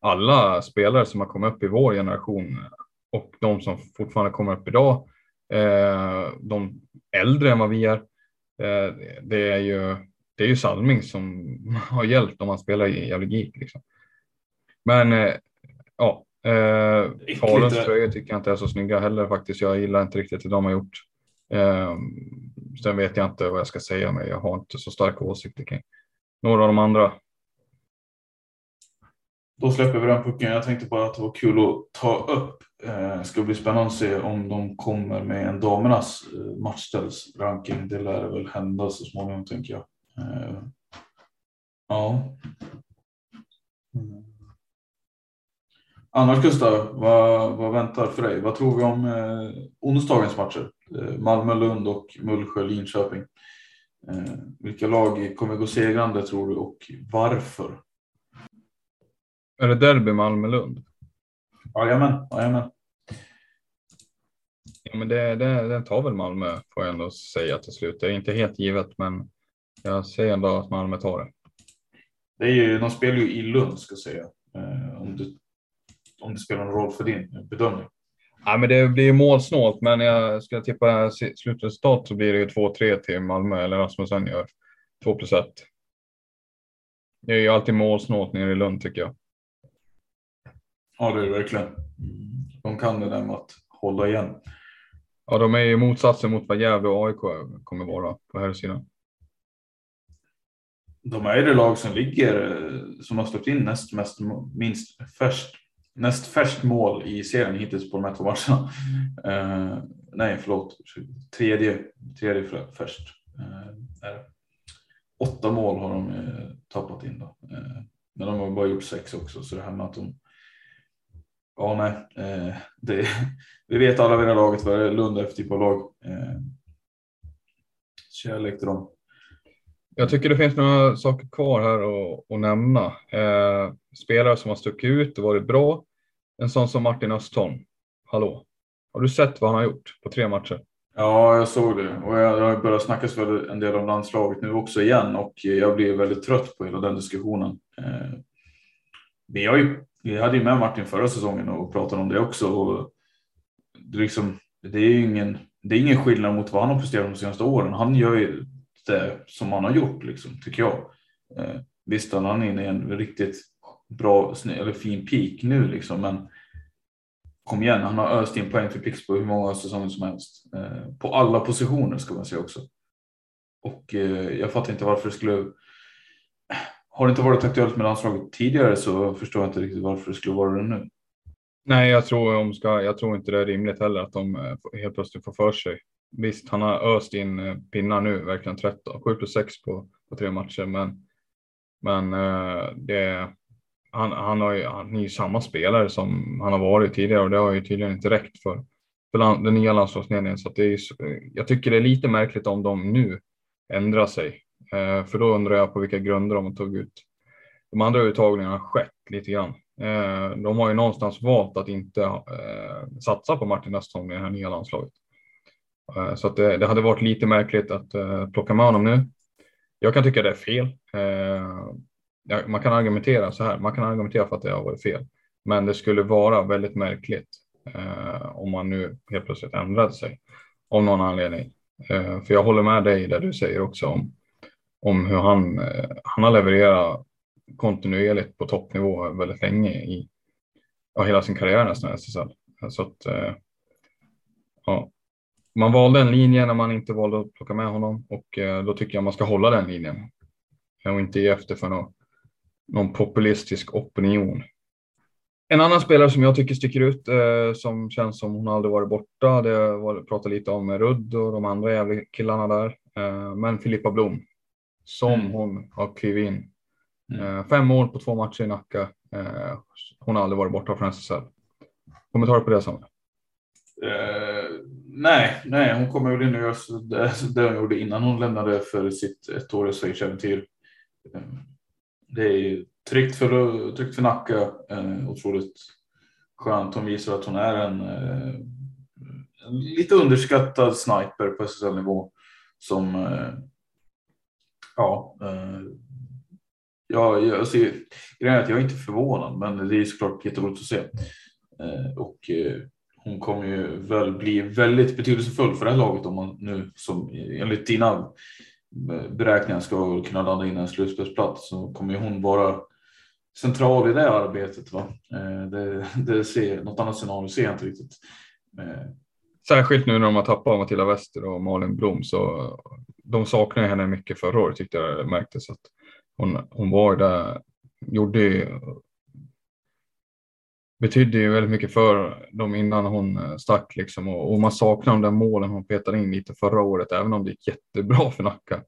Alla spelare som har kommit upp i vår generation och de som fortfarande kommer upp idag, eh, de äldre än vad vi är, eh, det är ju, det är ju Salming som har hjälpt om man spelar i Gävle GIK. Liksom. Men eh, Faluns tröjor tycker jag inte är så snygga heller faktiskt. Jag gillar inte riktigt det de har gjort. Sen vet jag inte vad jag ska säga, men jag har inte så starka åsikter kring några av de andra. Då släpper vi den pucken. Jag tänkte bara att det var kul att ta upp. Eh, ska bli spännande att se om de kommer med en damernas eh, matchställsranking. Det lär väl hända så småningom tänker jag. Eh, ja. Mm. Annars Gustav, vad, vad väntar för dig? Vad tror vi om eh, onsdagens matcher? Eh, Malmö-Lund och Mullsjö-Linköping. Eh, vilka lag kommer gå segrande tror du och varför? Är det derby Malmö-Lund? Jajamän, jajamän. Ja, men det, det, det tar väl Malmö får jag ändå säga till slut. Det är inte helt givet, men jag säger ändå att Malmö tar det. det är ju, de spelar ju i Lund ska jag säga. Eh, om, du, om det spelar någon roll för din bedömning. Ja, men det blir målsnålt, men jag ska tippa slutresultat så blir det ju 2-3 till Malmö eller Rasmussen gör 2 plus 1. Det är ju alltid målsnålt nere i Lund tycker jag. Ja, det är det verkligen. De kan det där med att hålla igen. Ja, de är ju motsatsen mot vad Gävle och AIK kommer vara på här sidan. De är det lag som ligger som har släppt in näst mest minst färskt näst färskt mål i serien hittills på de här två matcherna. Uh, nej, förlåt. Tredje, tredje färskt. Uh, Åtta mål har de uh, tappat in då. men de har bara gjort sex också, så det här med att de Ja, nej. det, vi vet alla vid det laget vad Lund är för typ av lag. Kärlek till dem. Jag tycker det finns några saker kvar här att, att nämna. Eh, spelare som har stuckit ut och varit bra. En sån som Martin Östholm. Hallå, har du sett vad han har gjort på tre matcher? Ja, jag såg det och jag har börjat snackas väl en del om landslaget nu också igen och jag blir väldigt trött på hela den diskussionen. Eh, vi, har ju, vi hade ju med Martin förra säsongen och pratade om det också. Och det, liksom, det är ingen, det är ingen skillnad mot vad han har presterat de senaste åren. Han gör ju det som han har gjort, liksom, tycker jag. Eh, visst, han är inne i en riktigt bra eller fin peak nu liksom, men kom igen, han har öst in poäng för Pixbo hur många säsonger som helst. Eh, på alla positioner ska man säga också. Och eh, jag fattar inte varför det skulle. Har det inte varit aktuellt med landslaget tidigare så förstår jag inte riktigt varför det skulle vara det nu. Nej, jag tror, de ska, jag tror inte det är rimligt heller att de eh, helt plötsligt får för sig. Visst, han har öst in eh, pinnar nu, verkligen 13, 7 plus 6 på, på tre matcher, men, men eh, det, han, han, har ju, han är ju samma spelare som han har varit tidigare och det har ju tydligen inte räckt för, för land, den nya landslagsledningen. Så det är, eh, jag tycker det är lite märkligt om de nu ändrar sig. Eh, för då undrar jag på vilka grunder de tog ut. De andra uttagningarna har skett lite grann. Eh, de har ju någonstans valt att inte eh, satsa på Martin Östholm i det här nya landslaget. Eh, så att det, det, hade varit lite märkligt att eh, plocka med honom nu. Jag kan tycka det är fel. Eh, Ja, man kan argumentera så här, man kan argumentera för att det har varit fel, men det skulle vara väldigt märkligt eh, om man nu helt plötsligt ändrade sig av någon anledning. Eh, för jag håller med dig där du säger också om, om hur han, eh, han har levererat kontinuerligt på toppnivå väldigt länge i ja, hela sin karriär nästan i SSL. Så att, eh, ja. Man valde en linje när man inte valde att plocka med honom och eh, då tycker jag man ska hålla den linjen och inte ge efter för något någon populistisk opinion. En annan spelare som jag tycker sticker ut, eh, som känns som hon aldrig varit borta, det var pratat lite om Rudd och de andra jävla killarna där. Eh, men Filippa Blom, som mm. hon har klivit in. Mm. Eh, fem mål på två matcher i Nacka. Eh, hon har aldrig varit borta från SSL. Kommentarer på det Samuel? Uh, nej, nej, hon kommer väl in och gör det, det hon gjorde innan hon lämnade för sitt ettåriga Schweiz-äventyr det är tryggt för, tryggt för Nacka. Eh, otroligt skönt. Hon visar att hon är en, eh, en lite underskattad sniper på SSL-nivå som eh, ja, eh, Ja, jag, alltså, grejen är att jag är inte förvånad, men det är såklart jätteroligt att se. Eh, och eh, hon kommer ju väl bli väldigt betydelsefull för det här laget om man nu som enligt dina beräkningar ska kunna landa in en slutspelsplats så kommer ju hon vara central i det arbetet. Va? Eh, det, det ser, något annat scenario ser jag inte riktigt. Eh, Särskilt nu när de har tappat Matilda Wester och Malin Blom så de saknar henne mycket förra året tyckte jag det märktes att hon, hon var där, gjorde betydde ju väldigt mycket för dem innan hon eh, stack liksom och, och man saknar de där målen hon petade in lite förra året även om det gick jättebra för Nacka.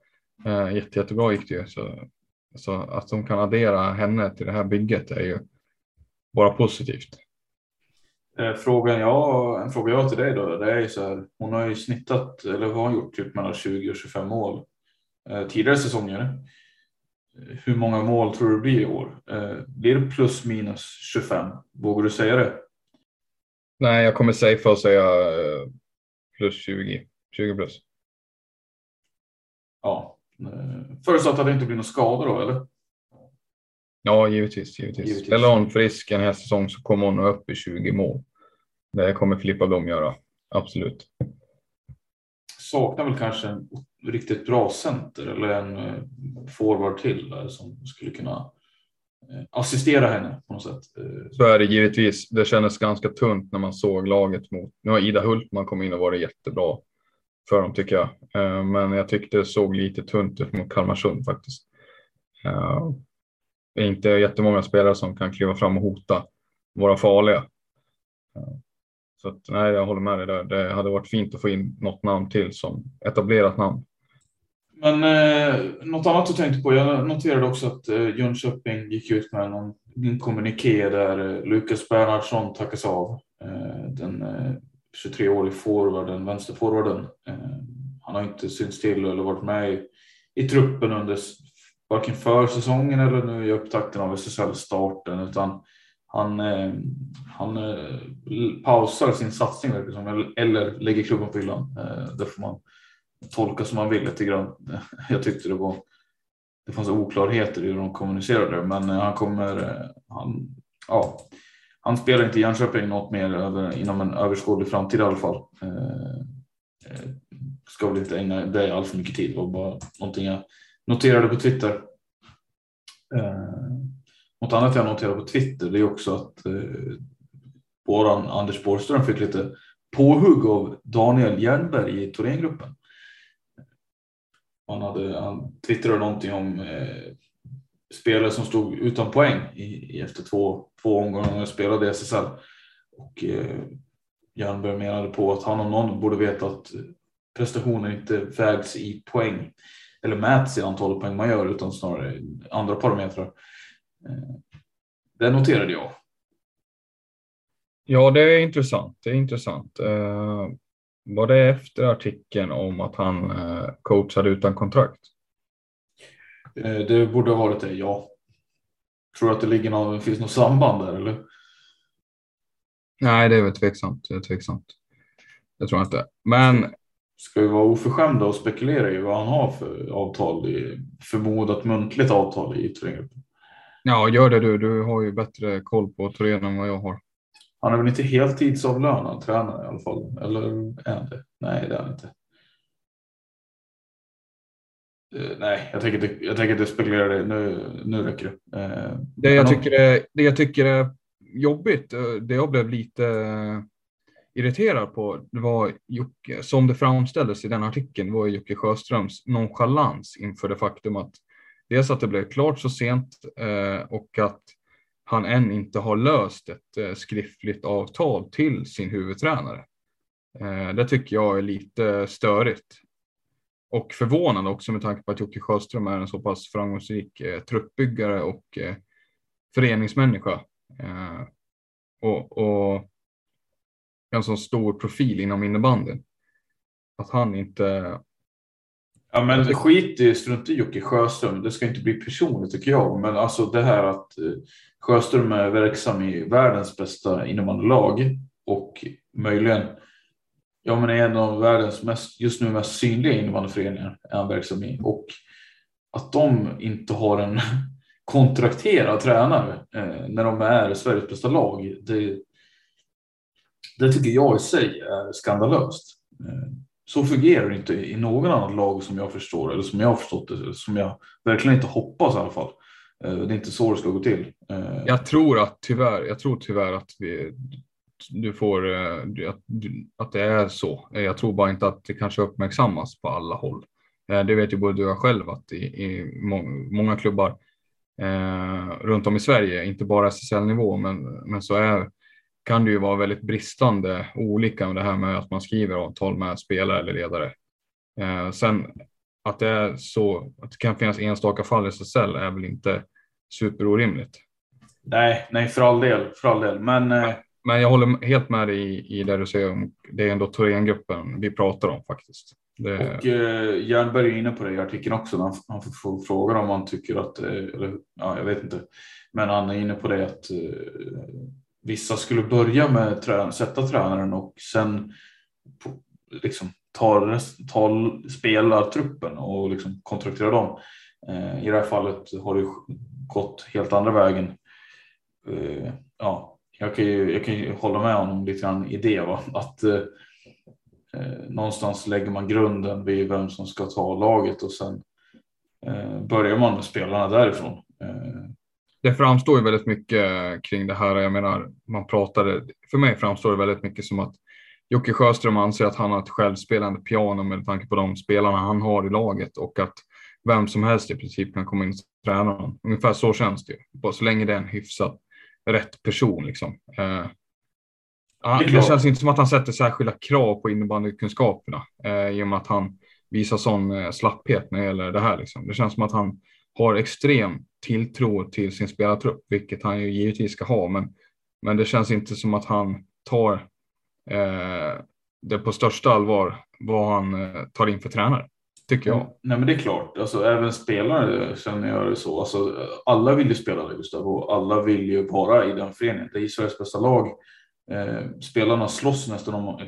Eh, jätte, jättebra gick det ju så, så att de kan addera henne till det här bygget är ju bara positivt. Eh, frågan jag, en fråga jag har till dig då, det är ju så här, hon har ju snittat, eller vad har hon gjort, typ mellan 20 och 25 mål eh, tidigare säsonger. Hur många mål tror du blir i år? Eh, blir det plus minus 25? Vågar du säga det? Nej, jag kommer säga för att säga eh, plus 20, 20 plus. Ja, eh, förutsatt att det inte blir några skador då, eller? Ja, givetvis. givetvis. givetvis. Spelar hon frisk en här säsong så kommer hon upp i 20 mål. Det kommer Filippa Blom göra, absolut. Saknar väl kanske en riktigt bra center eller en eh, forward till som skulle kunna eh, assistera henne på något sätt. Eh. Så är det givetvis. Det kändes ganska tunt när man såg laget mot. Nu har Ida Hultman kommit in och varit jättebra för dem tycker jag. Men jag tyckte det såg lite tunt ut mot Kalmarsund faktiskt är inte jättemånga spelare som kan kliva fram och hota, vara farliga. Så att, nej, jag håller med dig där. Det hade varit fint att få in något namn till som etablerat namn. Men eh, något annat du tänkte på? Jag noterade också att eh, Jönköping gick ut med någon kommuniké där eh, Lukas Bernhardsson tackas av. Eh, den eh, 23-årige forwarden, vänsterforwarden. Eh, han har inte synts till eller varit med i, i truppen under varken försäsongen eller nu i upptakten av SSL-starten utan han, eh, han eh, pausar sin satsning eller, eller lägger klubban på hyllan. Eh, det får man tolka som man vill lite grann. Jag tyckte det var det fanns oklarheter i hur de kommunicerade men eh, han kommer eh, han, ja, han spelar inte i Jönköping något mer över, inom en överskådlig framtid i alla fall. Eh, ska väl inte ägna det allt för mycket tid. Det var bara någonting jag noterade på Twitter. Eh, något annat jag noterade på Twitter det är också att eh, våran Anders Borgström fick lite påhugg av Daniel Jernberg i Thorengruppen. Han, hade, han twittrade någonting om eh, spelare som stod utan poäng i, i efter två, två omgångar och spelade i SSL. Och eh, Jernberg menade på att han om någon borde veta att prestationer inte vägs i poäng eller mäts i antalet poäng man gör utan snarare andra parametrar. Eh, det noterade jag. Ja, det är intressant. Det är intressant. Eh, var det efter artikeln om att han uh, coachade utan kontrakt? Uh, det borde ha varit det, ja. Tror du att det ligger någon, finns något samband där eller? Nej, det är väl tveksamt. Det är tveksamt. Jag tror inte. Men ska vi vara oförskämda och spekulera i vad han har för avtal, i, förmodat muntligt avtal i Thorengruppen. Ja, gör det du. Du har ju bättre koll på Thorén än vad jag har. Han är väl inte heltidsavlönad tränare i alla fall? Eller är han det? Nej, det är han inte. Uh, nej, jag tänker inte, jag tänker inte spekulera det. Nu, nu räcker det. Uh, det, jag tycker är, det jag tycker är jobbigt, eh, det jag blev lite irriterad på det var Jocke, som det framställdes i den artikeln, var Jocke Sjöströms nonchalans inför det faktum att dels att det blev klart så sent eh, och att han än inte har löst ett eh, skriftligt avtal till sin huvudtränare. Eh, det tycker jag är lite störigt. Och förvånande också med tanke på att Jocke Sjöström är en så pass framgångsrik eh, truppbyggare och föreningsmänniska. Och, och en så stor profil inom innebandyn. Att han inte... Ja men skit i, strunt i Jocke Sjöström. Det ska inte bli personligt tycker jag. Men alltså det här att eh, Sjöström är verksam i världens bästa innebandylag och möjligen Ja, men är en av världens mest, just nu mest synliga innebandyföreningar är han verksam i och att de inte har en kontraktera tränare eh, när de är Sveriges bästa lag. Det, det tycker jag i sig är skandalöst. Eh, så fungerar det inte i någon annan lag som jag förstår eller som jag har förstått det, som jag verkligen inte hoppas i alla fall. Eh, det är inte så det ska gå till. Eh, jag tror att tyvärr, jag tror tyvärr att vi, du får, eh, att, att det är så. Jag tror bara inte att det kanske uppmärksammas på alla håll. Det vet ju både du och jag själv att i, i många klubbar eh, runt om i Sverige, inte bara SSL-nivå, men, men så är, kan det ju vara väldigt bristande olika med det här med att man skriver avtal med spelare eller ledare. Eh, sen att det är så att det kan finnas enstaka fall i SSL är väl inte superorimligt. Nej, nej för all del, för all del. Men, eh, men jag håller helt med dig i, i det du säger om det är ändå Thorengruppen vi pratar om faktiskt. Det... Och eh, Jernberg är inne på det i artikeln också. Han, han får frågan om han tycker att, eh, eller ja, jag vet inte, men han är inne på det att eh, vissa skulle börja med trän sätta tränaren och sen på, liksom ta, ta spelartruppen och liksom kontraktera dem. Eh, I det här fallet har det gått helt andra vägen. Eh, ja, jag kan ju, jag kan ju hålla med honom lite grann i det. Va? Att eh, eh någonstans lägger man grunden vid vem som ska ta laget och sen eh, börjar man med spelarna därifrån. Eh, det framstår ju väldigt mycket kring det här. Jag menar, man pratade, för mig framstår det väldigt mycket som att Jocke Sjöström anser att han har ett självspelande piano med tanke på de spelarna han har i laget och att vem som helst i princip kan komma in och träna honom. Ungefär så känns det ju. Bara så länge det är en hyfsat rätt person liksom. Eh, det, det känns inte som att han sätter särskilda krav på innebandykunskaperna eh, i och med att han visar sån eh, slapphet när det gäller det här. Liksom. Det känns som att han har extrem tilltro till sin spelartrupp, vilket han ju givetvis ska ha, men, men det känns inte som att han tar eh, det på största allvar vad han eh, tar in för tränare tycker jag. Mm. Nej, men det är klart. Alltså, även spelare känner jag det så. Alltså, alla vill ju spela Gustav och alla vill ju vara i den föreningen. Det är Sveriges bästa lag. Eh, spelarna slåss nästan om, eh,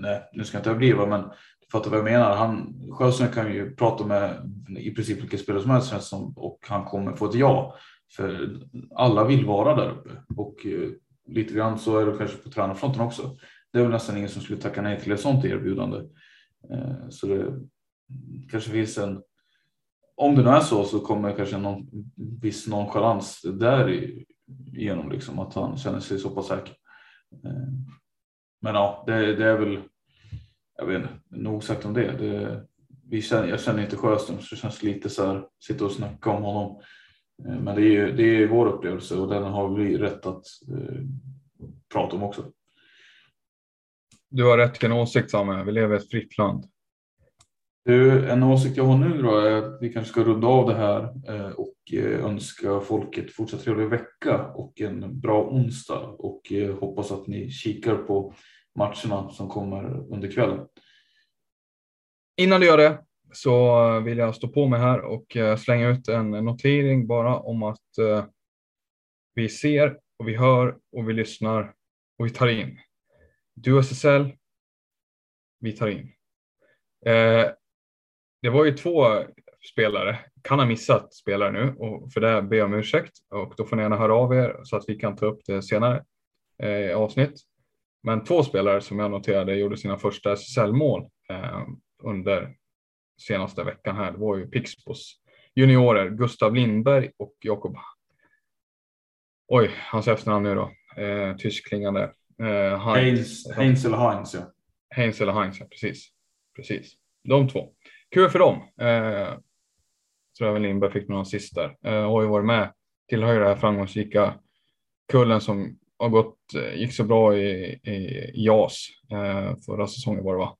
nej, nu ska jag inte överdriva, men fattar vad jag menar. Han, Sjöström kan ju prata med i princip vilka spelare som helst som, och han kommer få ett ja. För alla vill vara där uppe och eh, lite grann så är det kanske på tränarfronten också. Det är väl nästan ingen som skulle tacka nej till ett sådant erbjudande. Eh, så det, kanske finns en, om det nu är så så kommer kanske någon viss nonchalans där genom liksom att han känner sig så pass säker. Eh, men ja, det, det är väl, jag vet inte, nog sagt om det. det vi känner, jag känner inte Sjöström så det känns lite så här, sitta och snacka om honom. Eh, men det är ju det är vår upplevelse och den har vi rätt att eh, prata om också. Du har rätt till en åsikt Samuel, vi lever i ett fritt land. Du, en åsikt jag har nu då är att vi kanske ska runda av det här eh, och eh, önska folket fortsatt trevlig vecka och en bra onsdag och hoppas att ni kikar på matcherna som kommer under kvällen. Innan du gör det så vill jag stå på mig här och eh, slänga ut en notering bara om att eh, vi ser och vi hör och vi lyssnar och vi tar in. Du SSL, vi tar in. Eh, det var ju två spelare, kan ha missat spelare nu och för det ber jag om ursäkt och då får ni gärna höra av er så att vi kan ta upp det senare i avsnitt. Men två spelare som jag noterade gjorde sina första SSL-mål eh, under senaste veckan här. Det var ju Pixbos juniorer Gustav Lindberg och Jakob. Oj, hans efternamn nu då. Eh, tyskklingande. Eh, Heinz, Heinz eller Heinz ja. Heinz eller Heinz, ja precis. Precis. De två kul för dem. Eh, tror även Lindberg fick några assist där. Eh, har ju varit med, tillhör det här framgångsrika kullen som har gått, eh, gick så bra i, i JAS eh, förra säsongen var det va?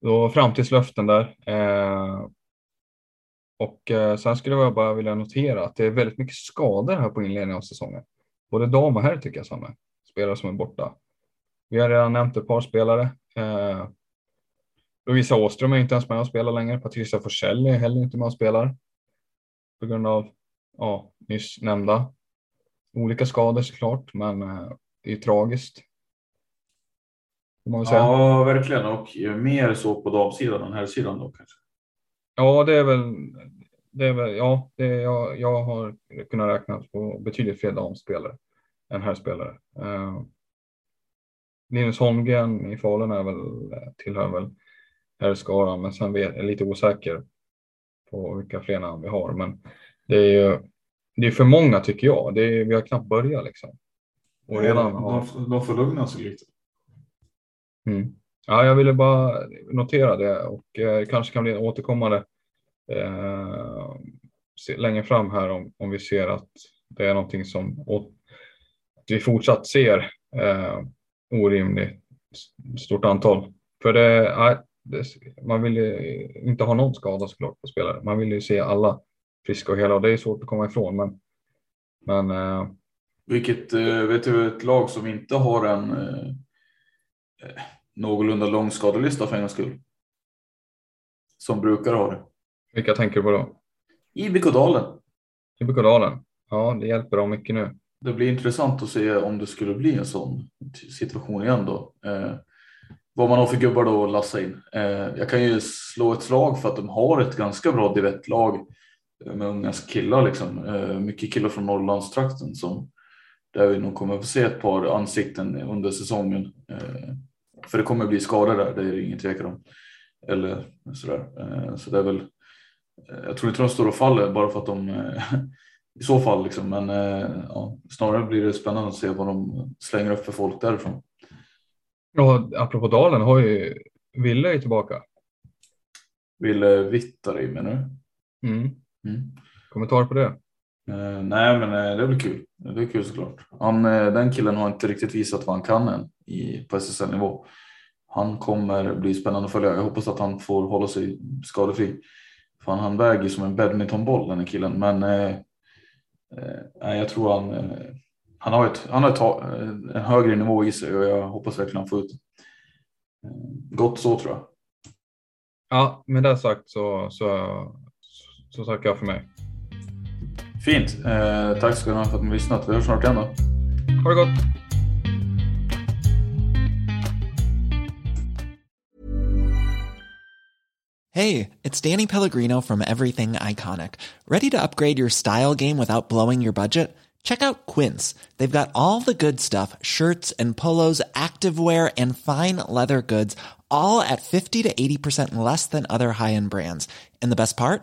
Då framtidslöften där. Eh, och eh, sen skulle jag bara vilja notera att det är väldigt mycket skador här på inledningen av säsongen. Både dam och herr tycker jag samma. Spelare som är borta. Vi har redan nämnt ett par spelare. Eh, Lovisa Åström är inte ens med och spelar längre. Patricia Forsell är heller inte med och spelar. På grund av ja, nyss nämnda olika skador såklart, men eh, det är ju tragiskt. Ja, verkligen och mer så på damsidan än herrsidan då kanske. Ja, det är väl det är väl, ja, det, jag, jag har kunnat räkna på betydligt fler damspelare än herrspelare. Uh, Linus Holmgren i Falun är väl, tillhör väl herrskaran, men sen är jag lite osäker på vilka fler namn vi har. Men det är ju det är för många tycker jag. Det är, vi har knappt börjat liksom. Och redan har... de, de får lugna sig lite. Mm. Ja, jag ville bara notera det och eh, kanske kan bli en återkommande eh, längre fram här om, om vi ser att det är någonting som vi fortsatt ser eh, orimligt stort antal. För det, nej, det, man vill ju inte ha någon skada såklart på spelare. Man vill ju se alla friska och hela och det är svårt att komma ifrån. Men, men, eh, Vilket, eh, vet du, ett lag som inte har en eh, någorlunda lång skadelista för en gångs skull. Som brukar ha det. Vilka tänker du på då? IBK Dalen. IBK Dalen. Ja, det hjälper dem mycket nu. Det blir intressant att se om det skulle bli en sån situation igen då. Eh, vad man har för gubbar då att lassa in. Eh, jag kan ju slå ett slag för att de har ett ganska bra divettlag med unga killar liksom. Eh, mycket killar från Norrlandstrakten som där vi nog kommer att få se ett par ansikten under säsongen. Eh, för det kommer bli skador där, det är det ingen tvekan om. Eller sådär. Eh, så det är väl. Jag tror inte de står och faller bara för att de i så fall liksom. Men ja, snarare blir det spännande att se vad de slänger upp för folk därifrån. Ja, apropå Dalen har ju Ville är tillbaka. Ville Vittari menar du? Mm. Mm. Kommentar på det? Uh, nej, men uh, det blir kul. Det är kul såklart. Han, uh, den killen har inte riktigt visat vad han kan än i, på SSL-nivå. Han kommer bli spännande att följa. Jag hoppas att han får hålla sig skadefri. Fan, han väger som en badmintonboll den här killen. Men jag tror han, han har, ett, han har ett, en högre nivå i sig och jag hoppas verkligen han får ut gott så tror jag. Ja, med det sagt så, så så tackar jag för mig. Fint. Eh, tack ska ni ha för att ni lyssnat. Vi hörs snart igen då. Ha det gott. Hey, it's Danny Pellegrino from Everything Iconic. Ready to upgrade your style game without blowing your budget? Check out Quince. They've got all the good stuff, shirts and polos, activewear and fine leather goods, all at 50 to 80% less than other high-end brands. And the best part?